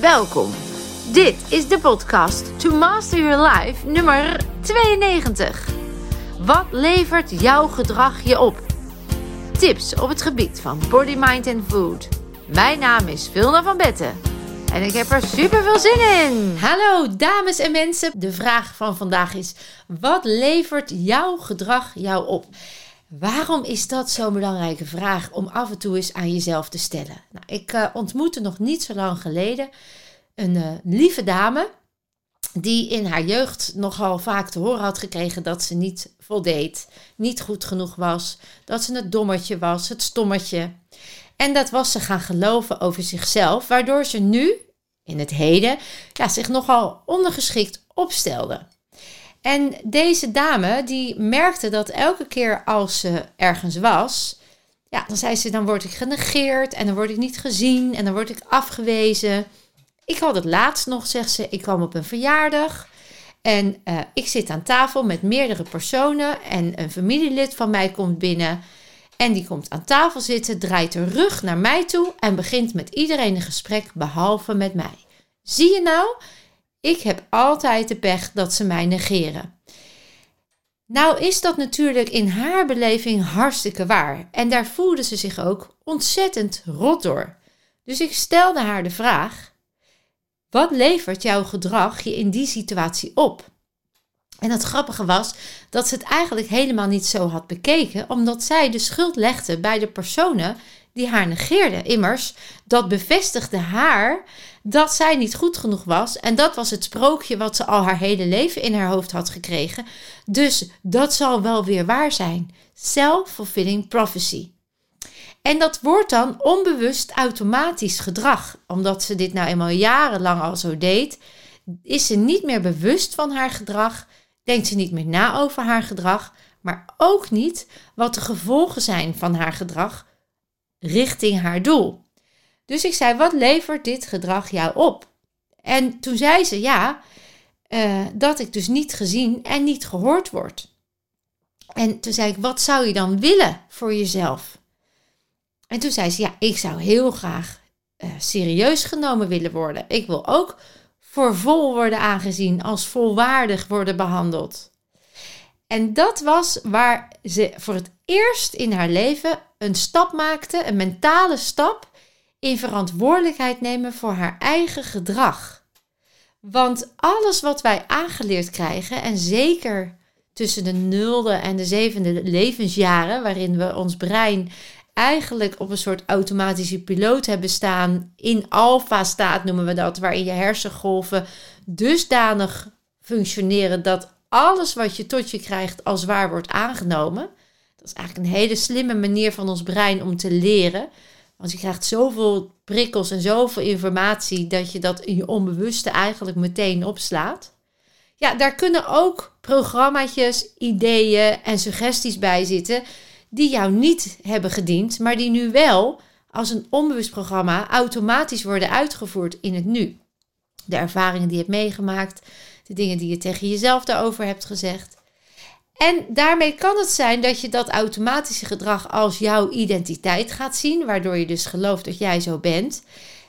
Welkom. Dit is de podcast To Master Your Life nummer 92. Wat levert jouw gedrag je op? Tips op het gebied van body, mind en food. Mijn naam is Vilna van Betten. En ik heb er super veel zin in. Hallo dames en mensen. De vraag van vandaag is: wat levert jouw gedrag jou op? Waarom is dat zo'n belangrijke vraag om af en toe eens aan jezelf te stellen? Nou, ik uh, ontmoette nog niet zo lang geleden een uh, lieve dame die in haar jeugd nogal vaak te horen had gekregen dat ze niet voldeed, niet goed genoeg was, dat ze het dommertje was, het stommetje. En dat was ze gaan geloven over zichzelf, waardoor ze nu, in het heden, ja, zich nogal ondergeschikt opstelde. En deze dame die merkte dat elke keer als ze ergens was, ja, dan zei ze: dan word ik genegeerd en dan word ik niet gezien en dan word ik afgewezen. Ik had het laatst nog, zegt ze, ik kwam op een verjaardag en uh, ik zit aan tafel met meerdere personen en een familielid van mij komt binnen. En die komt aan tafel zitten, draait de rug naar mij toe en begint met iedereen een gesprek behalve met mij. Zie je nou? Ik heb altijd de pech dat ze mij negeren. Nou is dat natuurlijk in haar beleving hartstikke waar. En daar voelde ze zich ook ontzettend rot door. Dus ik stelde haar de vraag: wat levert jouw gedrag je in die situatie op? En het grappige was dat ze het eigenlijk helemaal niet zo had bekeken, omdat zij de schuld legde bij de personen die haar negeerden. Immers, dat bevestigde haar dat zij niet goed genoeg was. En dat was het sprookje wat ze al haar hele leven in haar hoofd had gekregen. Dus dat zal wel weer waar zijn. Self-fulfilling prophecy. En dat wordt dan onbewust automatisch gedrag. Omdat ze dit nou eenmaal jarenlang al zo deed, is ze niet meer bewust van haar gedrag denkt ze niet meer na over haar gedrag, maar ook niet wat de gevolgen zijn van haar gedrag richting haar doel. Dus ik zei: Wat levert dit gedrag jou op? En toen zei ze: Ja, uh, dat ik dus niet gezien en niet gehoord word. En toen zei ik: Wat zou je dan willen voor jezelf? En toen zei ze: Ja, ik zou heel graag uh, serieus genomen willen worden. Ik wil ook voor vol worden aangezien, als volwaardig worden behandeld. En dat was waar ze voor het eerst in haar leven een stap maakte, een mentale stap in verantwoordelijkheid nemen voor haar eigen gedrag. Want alles wat wij aangeleerd krijgen, en zeker tussen de nulde en de zevende levensjaren, waarin we ons brein eigenlijk op een soort automatische piloot hebben staan. In alfa-staat noemen we dat, waarin je hersengolven dusdanig functioneren dat alles wat je tot je krijgt als waar wordt aangenomen. Dat is eigenlijk een hele slimme manier van ons brein om te leren. Want je krijgt zoveel prikkels en zoveel informatie dat je dat in je onbewuste eigenlijk meteen opslaat. Ja, daar kunnen ook programma's, ideeën en suggesties bij zitten die jou niet hebben gediend, maar die nu wel als een onbewust programma automatisch worden uitgevoerd in het nu. De ervaringen die je hebt meegemaakt, de dingen die je tegen jezelf daarover hebt gezegd. En daarmee kan het zijn dat je dat automatische gedrag als jouw identiteit gaat zien, waardoor je dus gelooft dat jij zo bent,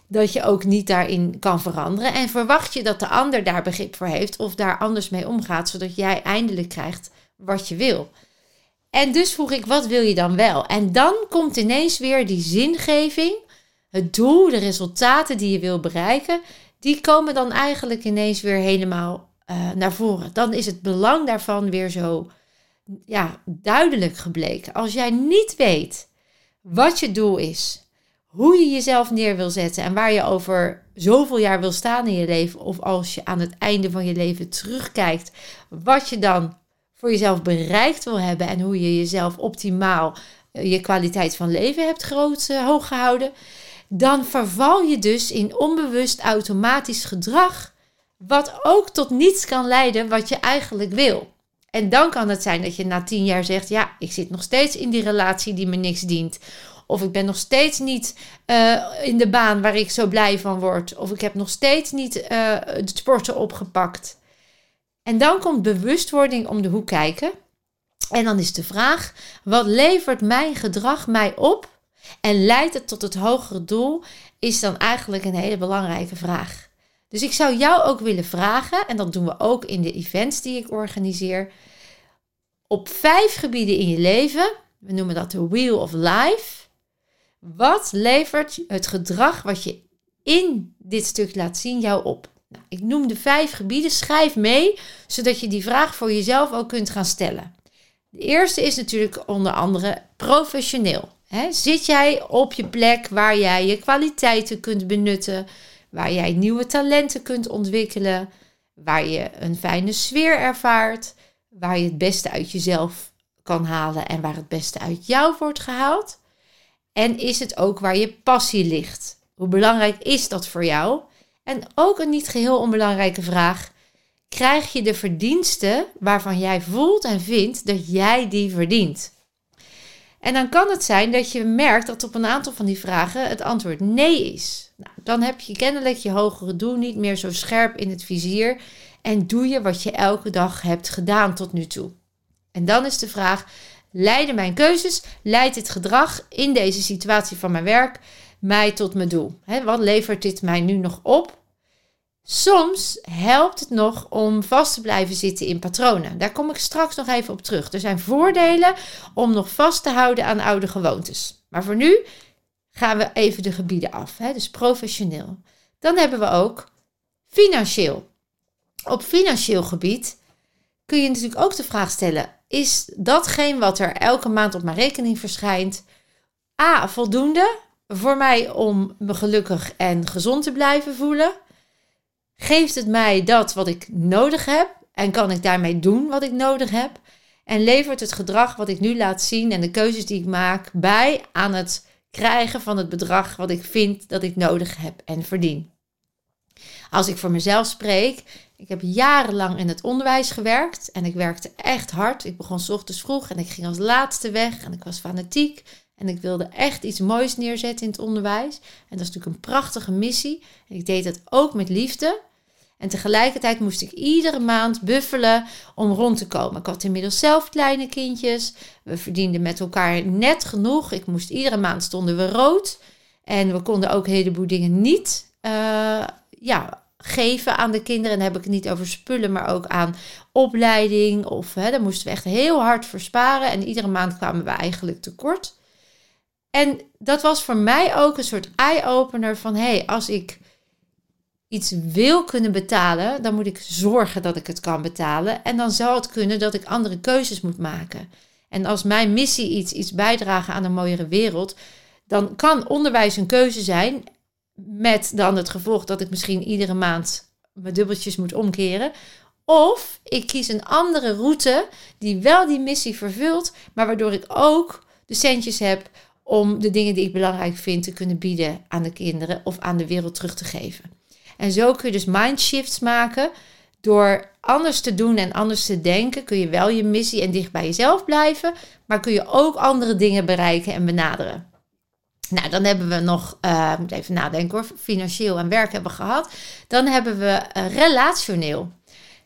dat je ook niet daarin kan veranderen. En verwacht je dat de ander daar begrip voor heeft of daar anders mee omgaat, zodat jij eindelijk krijgt wat je wil. En dus vroeg ik, wat wil je dan wel? En dan komt ineens weer die zingeving, het doel, de resultaten die je wil bereiken, die komen dan eigenlijk ineens weer helemaal uh, naar voren. Dan is het belang daarvan weer zo ja, duidelijk gebleken. Als jij niet weet wat je doel is, hoe je jezelf neer wil zetten en waar je over zoveel jaar wil staan in je leven, of als je aan het einde van je leven terugkijkt, wat je dan voor jezelf bereikt wil hebben en hoe je jezelf optimaal eh, je kwaliteit van leven hebt groot uh, hoog gehouden, dan verval je dus in onbewust automatisch gedrag, wat ook tot niets kan leiden wat je eigenlijk wil. En dan kan het zijn dat je na tien jaar zegt: Ja, ik zit nog steeds in die relatie die me niks dient. Of ik ben nog steeds niet uh, in de baan waar ik zo blij van word. Of ik heb nog steeds niet uh, het sporten opgepakt. En dan komt bewustwording om de hoek kijken. En dan is de vraag: wat levert mijn gedrag mij op? En leidt het tot het hogere doel? is dan eigenlijk een hele belangrijke vraag. Dus ik zou jou ook willen vragen, en dat doen we ook in de events die ik organiseer, op vijf gebieden in je leven, we noemen dat de Wheel of Life, wat levert het gedrag wat je in dit stuk laat zien jou op? Nou, ik noem de vijf gebieden, schrijf mee, zodat je die vraag voor jezelf ook kunt gaan stellen. De eerste is natuurlijk onder andere professioneel. zit jij op je plek waar jij je kwaliteiten kunt benutten, waar jij nieuwe talenten kunt ontwikkelen, waar je een fijne sfeer ervaart, waar je het beste uit jezelf kan halen en waar het beste uit jou wordt gehaald? En is het ook waar je passie ligt? Hoe belangrijk is dat voor jou? En ook een niet geheel onbelangrijke vraag: krijg je de verdiensten waarvan jij voelt en vindt dat jij die verdient? En dan kan het zijn dat je merkt dat op een aantal van die vragen het antwoord nee is. Nou, dan heb je kennelijk je hogere doel niet meer zo scherp in het vizier en doe je wat je elke dag hebt gedaan tot nu toe. En dan is de vraag: leiden mijn keuzes, leidt dit gedrag in deze situatie van mijn werk mij tot mijn doel? wat levert dit mij nu nog op? Soms helpt het nog om vast te blijven zitten in patronen. Daar kom ik straks nog even op terug. Er zijn voordelen om nog vast te houden aan oude gewoontes. Maar voor nu gaan we even de gebieden af. Hè? Dus professioneel. Dan hebben we ook financieel. Op financieel gebied kun je natuurlijk ook de vraag stellen: is datgene wat er elke maand op mijn rekening verschijnt, A, voldoende voor mij om me gelukkig en gezond te blijven voelen? Geeft het mij dat wat ik nodig heb en kan ik daarmee doen wat ik nodig heb? En levert het gedrag wat ik nu laat zien en de keuzes die ik maak bij aan het krijgen van het bedrag wat ik vind dat ik nodig heb en verdien? Als ik voor mezelf spreek, ik heb jarenlang in het onderwijs gewerkt en ik werkte echt hard. Ik begon s ochtends vroeg en ik ging als laatste weg en ik was fanatiek en ik wilde echt iets moois neerzetten in het onderwijs. En dat is natuurlijk een prachtige missie. Ik deed dat ook met liefde. En tegelijkertijd moest ik iedere maand buffelen om rond te komen. Ik had inmiddels zelf kleine kindjes. We verdienden met elkaar net genoeg. Ik moest iedere maand stonden we rood. En we konden ook een heleboel dingen niet uh, ja, geven aan de kinderen. En dan heb ik het niet over spullen, maar ook aan opleiding. Of hè, daar moesten we echt heel hard voor sparen. En iedere maand kwamen we eigenlijk tekort. En dat was voor mij ook een soort eye-opener van hé, hey, als ik iets wil kunnen betalen, dan moet ik zorgen dat ik het kan betalen. En dan zou het kunnen dat ik andere keuzes moet maken. En als mijn missie iets, iets bijdragen aan een mooiere wereld, dan kan onderwijs een keuze zijn. Met dan het gevolg dat ik misschien iedere maand mijn dubbeltjes moet omkeren. Of ik kies een andere route die wel die missie vervult, maar waardoor ik ook de centjes heb om de dingen die ik belangrijk vind te kunnen bieden aan de kinderen of aan de wereld terug te geven. En zo kun je dus mindshifts maken. Door anders te doen en anders te denken, kun je wel je missie en dicht bij jezelf blijven, maar kun je ook andere dingen bereiken en benaderen. Nou, dan hebben we nog, uh, moet even nadenken hoor, financieel en werk hebben gehad. Dan hebben we uh, relationeel.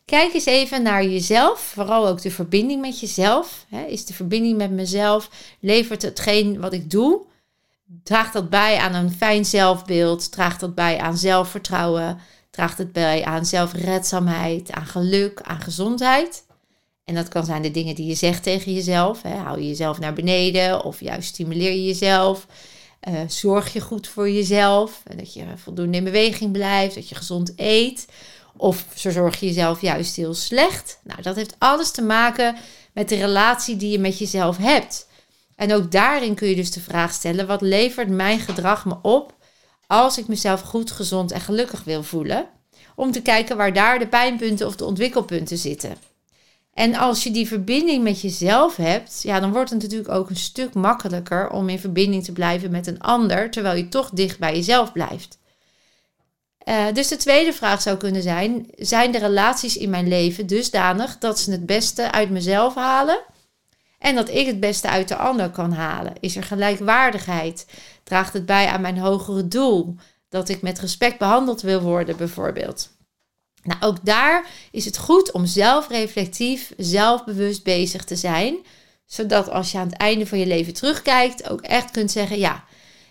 Kijk eens even naar jezelf, vooral ook de verbinding met jezelf. Hè? Is de verbinding met mezelf, levert hetgeen wat ik doe, draagt dat bij aan een fijn zelfbeeld, draagt dat bij aan zelfvertrouwen, draagt het bij aan zelfredzaamheid, aan geluk, aan gezondheid. En dat kan zijn de dingen die je zegt tegen jezelf. Hè? Hou je jezelf naar beneden of juist stimuleer je jezelf. Uh, zorg je goed voor jezelf. Dat je voldoende in beweging blijft. Dat je gezond eet. Of zorg je jezelf juist heel slecht. Nou, dat heeft alles te maken met de relatie die je met jezelf hebt. En ook daarin kun je dus de vraag stellen: wat levert mijn gedrag me op als ik mezelf goed, gezond en gelukkig wil voelen? Om te kijken waar daar de pijnpunten of de ontwikkelpunten zitten. En als je die verbinding met jezelf hebt, ja, dan wordt het natuurlijk ook een stuk makkelijker om in verbinding te blijven met een ander, terwijl je toch dicht bij jezelf blijft. Uh, dus de tweede vraag zou kunnen zijn: zijn de relaties in mijn leven dusdanig dat ze het beste uit mezelf halen en dat ik het beste uit de ander kan halen? Is er gelijkwaardigheid? Draagt het bij aan mijn hogere doel? Dat ik met respect behandeld wil worden, bijvoorbeeld. Nou, ook daar is het goed om zelfreflectief, zelfbewust bezig te zijn. Zodat als je aan het einde van je leven terugkijkt, ook echt kunt zeggen: ja,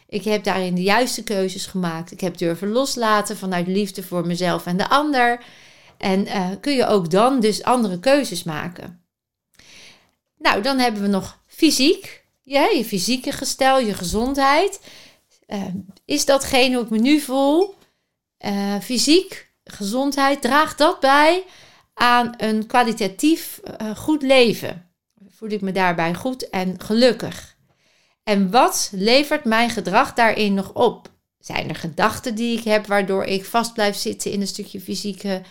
Ik heb daarin de juiste keuzes gemaakt. Ik heb durven loslaten vanuit liefde voor mezelf en de ander. En uh, kun je ook dan dus andere keuzes maken. Nou, dan hebben we nog fysiek. Ja, je fysieke gestel, je gezondheid. Uh, is datgene hoe ik me nu voel? Uh, fysiek, gezondheid, draagt dat bij aan een kwalitatief goed leven? Voel ik me daarbij goed en gelukkig? En wat levert mijn gedrag daarin nog op? Zijn er gedachten die ik heb waardoor ik vast blijf zitten in een stukje fysieke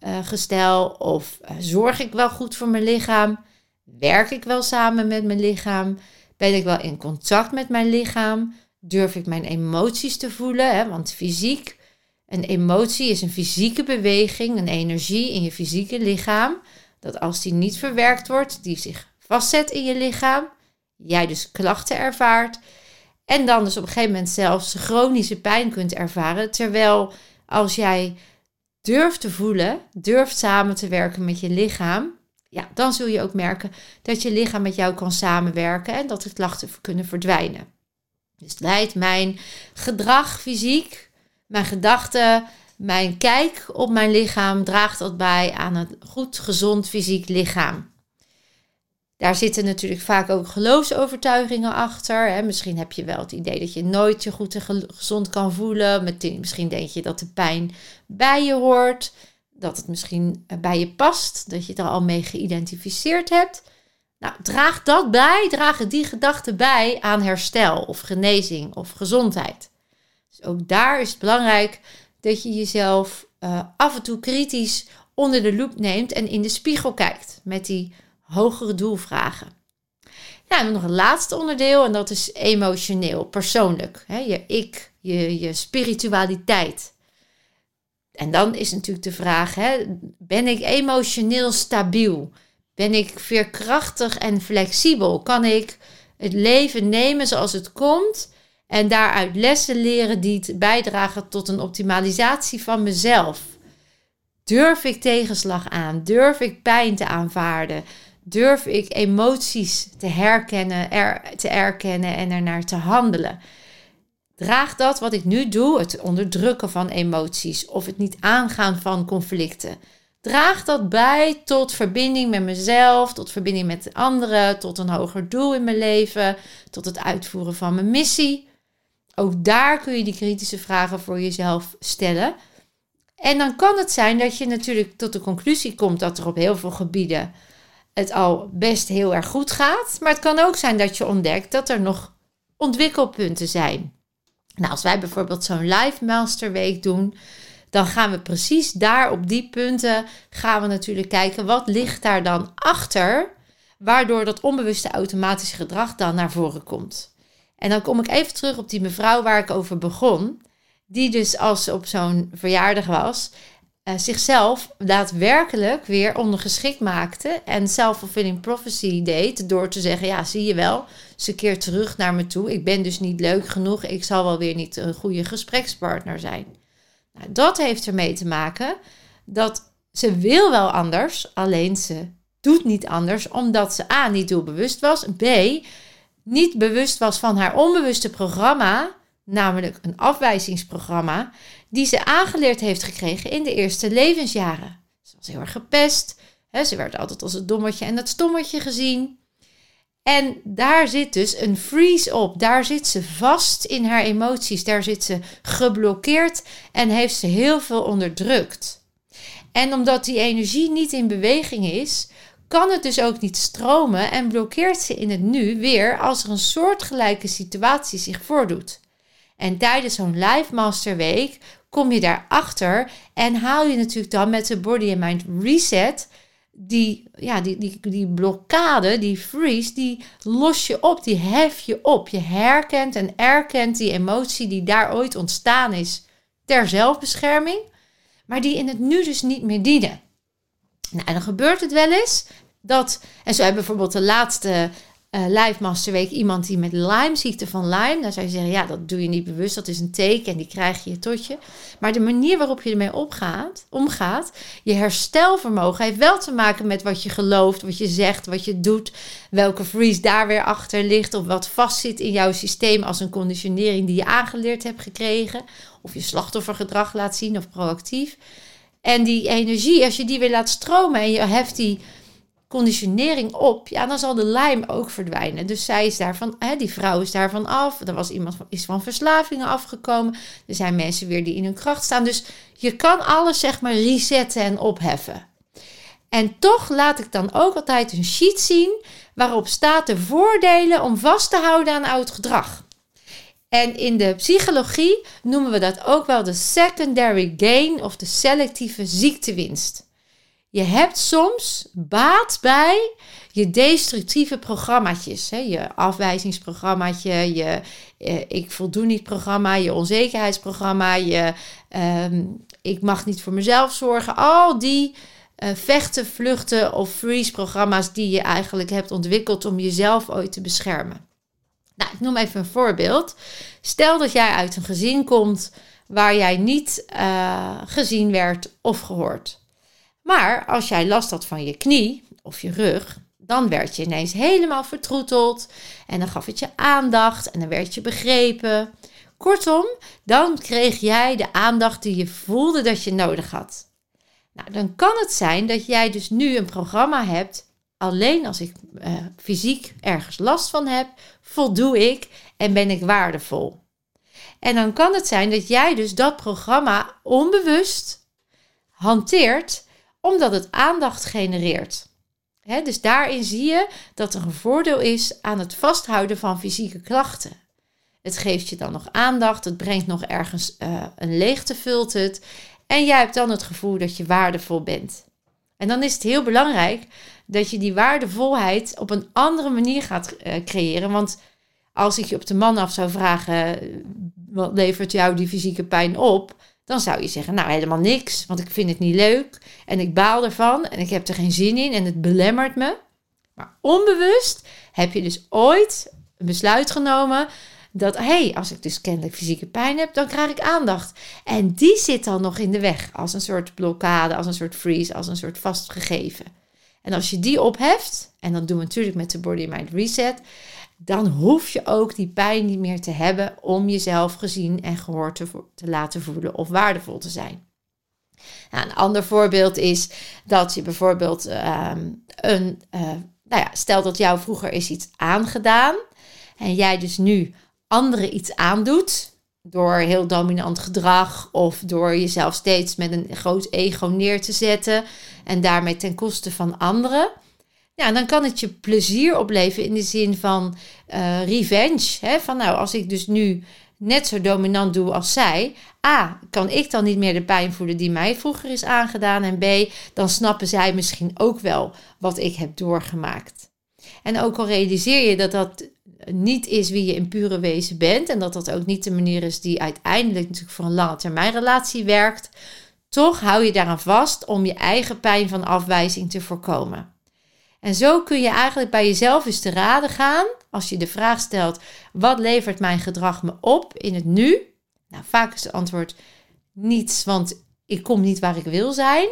uh, gestel? Of zorg ik wel goed voor mijn lichaam? Werk ik wel samen met mijn lichaam? Ben ik wel in contact met mijn lichaam? Durf ik mijn emoties te voelen? Hè? Want fysiek, een emotie is een fysieke beweging, een energie in je fysieke lichaam. Dat als die niet verwerkt wordt, die zich vastzet in je lichaam, jij dus klachten ervaart. En dan dus op een gegeven moment zelfs chronische pijn kunt ervaren. Terwijl als jij durft te voelen, durft samen te werken met je lichaam, ja, dan zul je ook merken dat je lichaam met jou kan samenwerken en dat de klachten kunnen verdwijnen. Dus leidt mijn gedrag fysiek, mijn gedachten, mijn kijk op mijn lichaam, draagt dat bij aan een goed, gezond fysiek lichaam. Daar zitten natuurlijk vaak ook geloofsovertuigingen achter. Hè. Misschien heb je wel het idee dat je nooit je goed en gezond kan voelen. Misschien denk je dat de pijn bij je hoort. Dat het misschien bij je past. Dat je het er al mee geïdentificeerd hebt. Nou, draag dat bij, dragen die gedachten bij aan herstel of genezing of gezondheid. Dus ook daar is het belangrijk dat je jezelf uh, af en toe kritisch onder de loep neemt en in de spiegel kijkt met die hogere doelvragen. Dan nog een laatste onderdeel en dat is emotioneel, persoonlijk. Je ik, je, je spiritualiteit. En dan is natuurlijk de vraag, hè, ben ik emotioneel stabiel? Ben ik veerkrachtig en flexibel? Kan ik het leven nemen zoals het komt en daaruit lessen leren die bijdragen tot een optimalisatie van mezelf? Durf ik tegenslag aan? Durf ik pijn te aanvaarden? Durf ik emoties te herkennen, er, te erkennen en ernaar te handelen? Draag dat wat ik nu doe, het onderdrukken van emoties of het niet aangaan van conflicten. Draag dat bij tot verbinding met mezelf, tot verbinding met anderen, tot een hoger doel in mijn leven, tot het uitvoeren van mijn missie. Ook daar kun je die kritische vragen voor jezelf stellen. En dan kan het zijn dat je natuurlijk tot de conclusie komt dat er op heel veel gebieden het al best heel erg goed gaat. Maar het kan ook zijn dat je ontdekt dat er nog ontwikkelpunten zijn. Nou, als wij bijvoorbeeld zo'n live masterweek doen, dan gaan we precies daar op die punten gaan we natuurlijk kijken wat ligt daar dan achter, waardoor dat onbewuste automatische gedrag dan naar voren komt. En dan kom ik even terug op die mevrouw waar ik over begon, die dus als ze op zo'n verjaardag was, uh, zichzelf daadwerkelijk weer ondergeschikt maakte en self-fulfilling prophecy deed door te zeggen, ja, zie je wel, ze keert terug naar me toe. Ik ben dus niet leuk genoeg, ik zal wel weer niet een goede gesprekspartner zijn. Nou, dat heeft ermee te maken dat ze wil wel anders, alleen ze doet niet anders omdat ze A, niet doelbewust was, B, niet bewust was van haar onbewuste programma, namelijk een afwijzingsprogramma, die ze aangeleerd heeft gekregen in de eerste levensjaren. Ze was heel erg gepest. Hè, ze werd altijd als het dommetje en het stommetje gezien. En daar zit dus een freeze op. Daar zit ze vast in haar emoties. Daar zit ze geblokkeerd en heeft ze heel veel onderdrukt. En omdat die energie niet in beweging is, kan het dus ook niet stromen en blokkeert ze in het nu weer als er een soortgelijke situatie zich voordoet. En tijdens zo'n Live Master Week kom je daarachter en haal je natuurlijk dan met de Body and Mind Reset die, ja, die, die, die blokkade, die freeze, die los je op, die hef je op. Je herkent en erkent die emotie die daar ooit ontstaan is ter zelfbescherming, maar die in het nu dus niet meer dienen. Nou, en dan gebeurt het wel eens dat, en zo hebben bijvoorbeeld de laatste uh, Live Master Week iemand die met Lyme, ziekte van Lyme. Dan zou je zeggen, ja, dat doe je niet bewust. Dat is een teken en die krijg je tot je. Maar de manier waarop je ermee opgaat, omgaat, je herstelvermogen heeft wel te maken met wat je gelooft, wat je zegt, wat je doet. Welke freeze daar weer achter ligt. Of wat vastzit in jouw systeem als een conditionering die je aangeleerd hebt gekregen. Of je slachtoffergedrag laat zien of proactief. En die energie, als je die weer laat stromen en je heft die conditionering op, ja, dan zal de lijm ook verdwijnen. Dus zij is daarvan, hè, die vrouw is daarvan af. Er was iemand is van verslavingen afgekomen. Er zijn mensen weer die in hun kracht staan. Dus je kan alles zeg maar resetten en opheffen. En toch laat ik dan ook altijd een sheet zien waarop staat de voordelen om vast te houden aan oud gedrag. En in de psychologie noemen we dat ook wel de secondary gain of de selectieve ziektewinst. Je hebt soms baat bij je destructieve programmaatjes. Hè? Je afwijzingsprogrammaatje, je eh, ik voldoen niet programma, je onzekerheidsprogramma, je ehm, ik mag niet voor mezelf zorgen. Al die uh, vechten, vluchten of freeze programma's die je eigenlijk hebt ontwikkeld om jezelf ooit te beschermen. Nou, ik noem even een voorbeeld. Stel dat jij uit een gezin komt waar jij niet uh, gezien werd of gehoord. Maar als jij last had van je knie of je rug, dan werd je ineens helemaal vertroeteld en dan gaf het je aandacht en dan werd je begrepen. Kortom, dan kreeg jij de aandacht die je voelde dat je nodig had. Nou, dan kan het zijn dat jij dus nu een programma hebt. Alleen als ik uh, fysiek ergens last van heb, voldoe ik en ben ik waardevol. En dan kan het zijn dat jij dus dat programma onbewust hanteert omdat het aandacht genereert. dus daarin zie je dat er een voordeel is aan het vasthouden van fysieke klachten. Het geeft je dan nog aandacht, het brengt nog ergens uh, een leegte, vult het. En jij hebt dan het gevoel dat je waardevol bent. En dan is het heel belangrijk dat je die waardevolheid op een andere manier gaat uh, creëren. Want als ik je op de man af zou vragen, wat levert jou die fysieke pijn op? Dan zou je zeggen, nou helemaal niks, want ik vind het niet leuk en ik baal ervan en ik heb er geen zin in en het belemmert me. Maar onbewust heb je dus ooit een besluit genomen dat, hé, hey, als ik dus kennelijk fysieke pijn heb, dan krijg ik aandacht. En die zit dan nog in de weg als een soort blokkade, als een soort freeze, als een soort vastgegeven. En als je die opheft, en dat doen we natuurlijk met de Body Mind Reset, dan hoef je ook die pijn niet meer te hebben om jezelf gezien en gehoord te, te laten voelen of waardevol te zijn. Nou, een ander voorbeeld is dat je bijvoorbeeld ehm, een, uh, nou ja, stel dat jou vroeger is iets aangedaan en jij dus nu anderen iets aandoet door heel dominant gedrag of door jezelf steeds met een groot ego neer te zetten en daarmee ten koste van anderen ja, dan kan het je plezier opleveren in de zin van uh, revenge. Hè? Van nou, als ik dus nu net zo dominant doe als zij. A, kan ik dan niet meer de pijn voelen die mij vroeger is aangedaan. En B, dan snappen zij misschien ook wel wat ik heb doorgemaakt. En ook al realiseer je dat dat niet is wie je in pure wezen bent. En dat dat ook niet de manier is die uiteindelijk natuurlijk voor een lange termijn relatie werkt. Toch hou je daaraan vast om je eigen pijn van afwijzing te voorkomen. En zo kun je eigenlijk bij jezelf eens te raden gaan als je de vraag stelt: wat levert mijn gedrag me op in het nu? Nou, vaak is het antwoord niets, want ik kom niet waar ik wil zijn.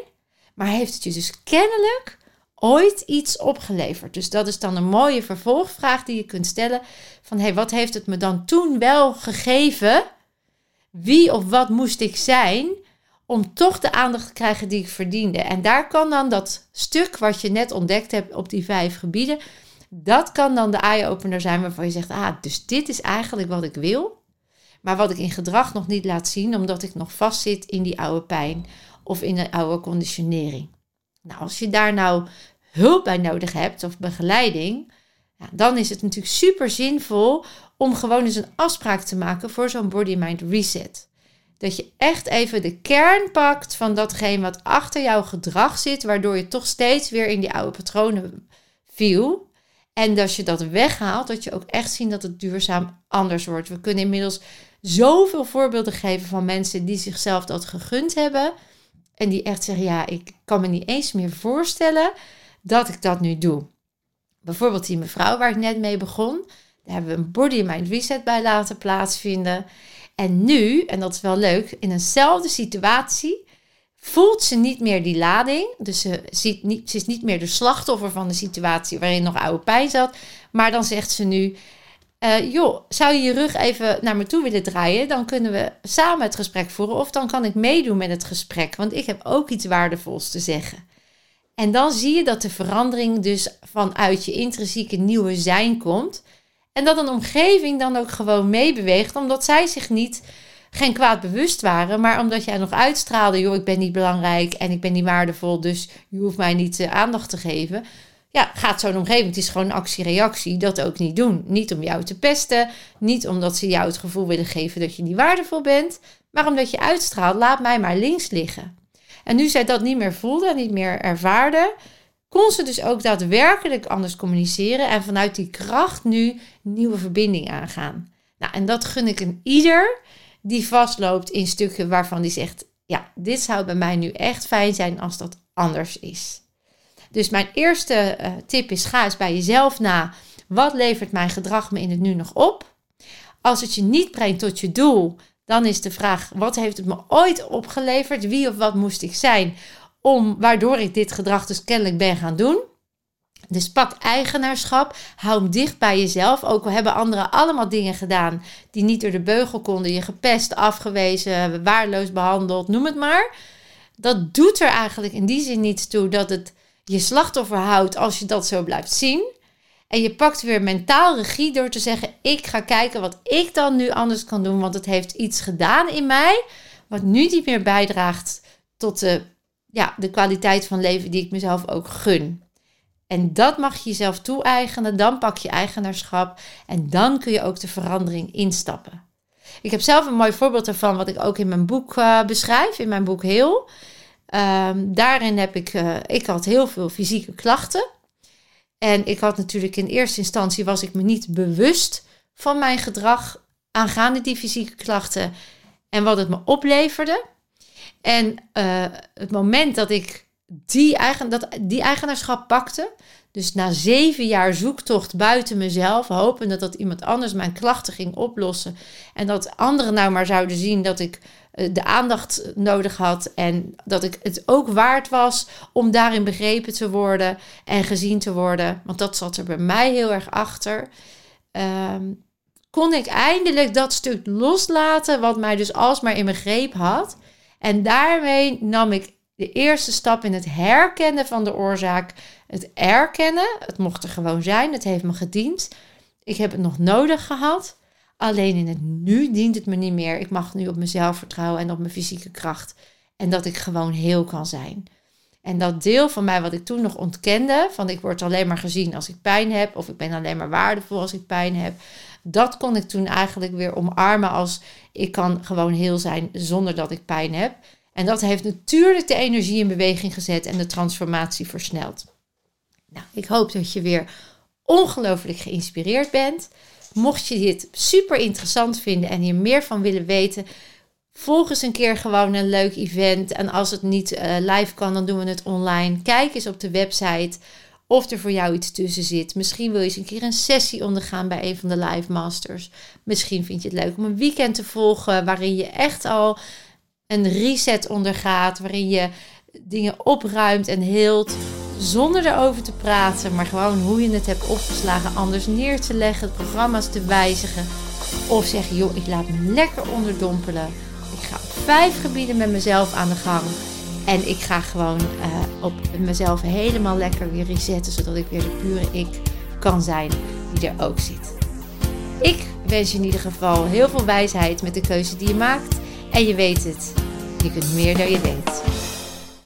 Maar heeft het je dus kennelijk ooit iets opgeleverd? Dus dat is dan een mooie vervolgvraag die je kunt stellen: van hé, hey, wat heeft het me dan toen wel gegeven? Wie of wat moest ik zijn om toch de aandacht te krijgen die ik verdiende. En daar kan dan dat stuk wat je net ontdekt hebt op die vijf gebieden, dat kan dan de eye-opener zijn waarvan je zegt, ah, dus dit is eigenlijk wat ik wil, maar wat ik in gedrag nog niet laat zien, omdat ik nog vastzit in die oude pijn of in een oude conditionering. Nou, als je daar nou hulp bij nodig hebt of begeleiding, ja, dan is het natuurlijk super zinvol om gewoon eens een afspraak te maken voor zo'n body-mind reset. Dat je echt even de kern pakt van datgene wat achter jouw gedrag zit, waardoor je toch steeds weer in die oude patronen viel. En als je dat weghaalt, dat je ook echt ziet dat het duurzaam anders wordt. We kunnen inmiddels zoveel voorbeelden geven van mensen die zichzelf dat gegund hebben. En die echt zeggen, ja, ik kan me niet eens meer voorstellen dat ik dat nu doe. Bijvoorbeeld die mevrouw waar ik net mee begon. Daar hebben we een body mind reset bij laten plaatsvinden. En nu, en dat is wel leuk, in eenzelfde situatie voelt ze niet meer die lading. Dus ze, niet, ze is niet meer de slachtoffer van de situatie waarin nog oude pijn zat. Maar dan zegt ze nu: uh, joh, zou je je rug even naar me toe willen draaien? Dan kunnen we samen het gesprek voeren. Of dan kan ik meedoen met het gesprek, want ik heb ook iets waardevols te zeggen. En dan zie je dat de verandering dus vanuit je intrinsieke nieuwe zijn komt. En dat een omgeving dan ook gewoon meebeweegt, omdat zij zich niet geen kwaad bewust waren, maar omdat jij nog uitstraalde, joh, ik ben niet belangrijk en ik ben niet waardevol, dus je hoeft mij niet uh, aandacht te geven ja, gaat zo'n omgeving, het is gewoon actie-reactie, dat ook niet doen. Niet om jou te pesten, niet omdat ze jou het gevoel willen geven dat je niet waardevol bent, maar omdat je uitstraalt, laat mij maar links liggen. En nu zij dat niet meer voelde en niet meer ervaarde, kon ze dus ook daadwerkelijk anders communiceren en vanuit die kracht nu nieuwe verbinding aangaan. Nou, en dat gun ik een ieder die vastloopt in stukken waarvan die zegt: Ja, dit zou bij mij nu echt fijn zijn als dat anders is. Dus mijn eerste uh, tip is: ga eens bij jezelf na. Wat levert mijn gedrag me in het nu nog op? Als het je niet brengt tot je doel, dan is de vraag: wat heeft het me ooit opgeleverd? Wie of wat moest ik zijn om waardoor ik dit gedrag dus kennelijk ben gaan doen? Dus pak eigenaarschap, hou hem dicht bij jezelf. Ook al hebben anderen allemaal dingen gedaan die niet door de beugel konden, je gepest, afgewezen, waardeloos behandeld, noem het maar. Dat doet er eigenlijk in die zin niets toe dat het je slachtoffer houdt als je dat zo blijft zien. En je pakt weer mentaal regie door te zeggen: Ik ga kijken wat ik dan nu anders kan doen, want het heeft iets gedaan in mij, wat nu niet meer bijdraagt tot de, ja, de kwaliteit van leven die ik mezelf ook gun. En dat mag je jezelf toe-eigenen, dan pak je eigenaarschap en dan kun je ook de verandering instappen. Ik heb zelf een mooi voorbeeld ervan, wat ik ook in mijn boek uh, beschrijf, in mijn boek Heel. Um, daarin heb ik, uh, ik had heel veel fysieke klachten. En ik had natuurlijk in eerste instantie was ik me niet bewust van mijn gedrag aangaande die fysieke klachten en wat het me opleverde. En uh, het moment dat ik die, eigen, dat, die eigenaarschap pakte, dus na zeven jaar zoektocht buiten mezelf, hopende dat iemand anders mijn klachten ging oplossen en dat anderen nou maar zouden zien dat ik eh, de aandacht nodig had en dat ik het ook waard was om daarin begrepen te worden en gezien te worden, want dat zat er bij mij heel erg achter. Um, kon ik eindelijk dat stuk loslaten wat mij dus alsmaar in mijn greep had. En daarmee nam ik de eerste stap in het herkennen van de oorzaak. Het erkennen, het mocht er gewoon zijn, het heeft me gediend. Ik heb het nog nodig gehad. Alleen in het nu dient het me niet meer. Ik mag nu op mezelf vertrouwen en op mijn fysieke kracht. En dat ik gewoon heel kan zijn. En dat deel van mij wat ik toen nog ontkende, van ik word alleen maar gezien als ik pijn heb, of ik ben alleen maar waardevol als ik pijn heb, dat kon ik toen eigenlijk weer omarmen als ik kan gewoon heel zijn zonder dat ik pijn heb. En dat heeft natuurlijk de energie in beweging gezet en de transformatie versneld. Nou, ik hoop dat je weer ongelooflijk geïnspireerd bent. Mocht je dit super interessant vinden en hier meer van willen weten, volg eens een keer gewoon een leuk event. En als het niet uh, live kan, dan doen we het online. Kijk eens op de website of er voor jou iets tussen zit. Misschien wil je eens een keer een sessie ondergaan bij een van de live masters. Misschien vind je het leuk om een weekend te volgen waarin je echt al een reset ondergaat, waarin je dingen opruimt en heelt zonder erover te praten, maar gewoon hoe je het hebt opgeslagen, anders neer te leggen, programma's te wijzigen. Of zeggen, joh, ik laat me lekker onderdompelen. Ik ga op vijf gebieden met mezelf aan de gang. En ik ga gewoon uh, op mezelf helemaal lekker weer resetten, zodat ik weer de pure ik kan zijn die er ook zit. Ik wens je in ieder geval heel veel wijsheid met de keuze die je maakt. En je weet het, je kunt meer dan je denkt.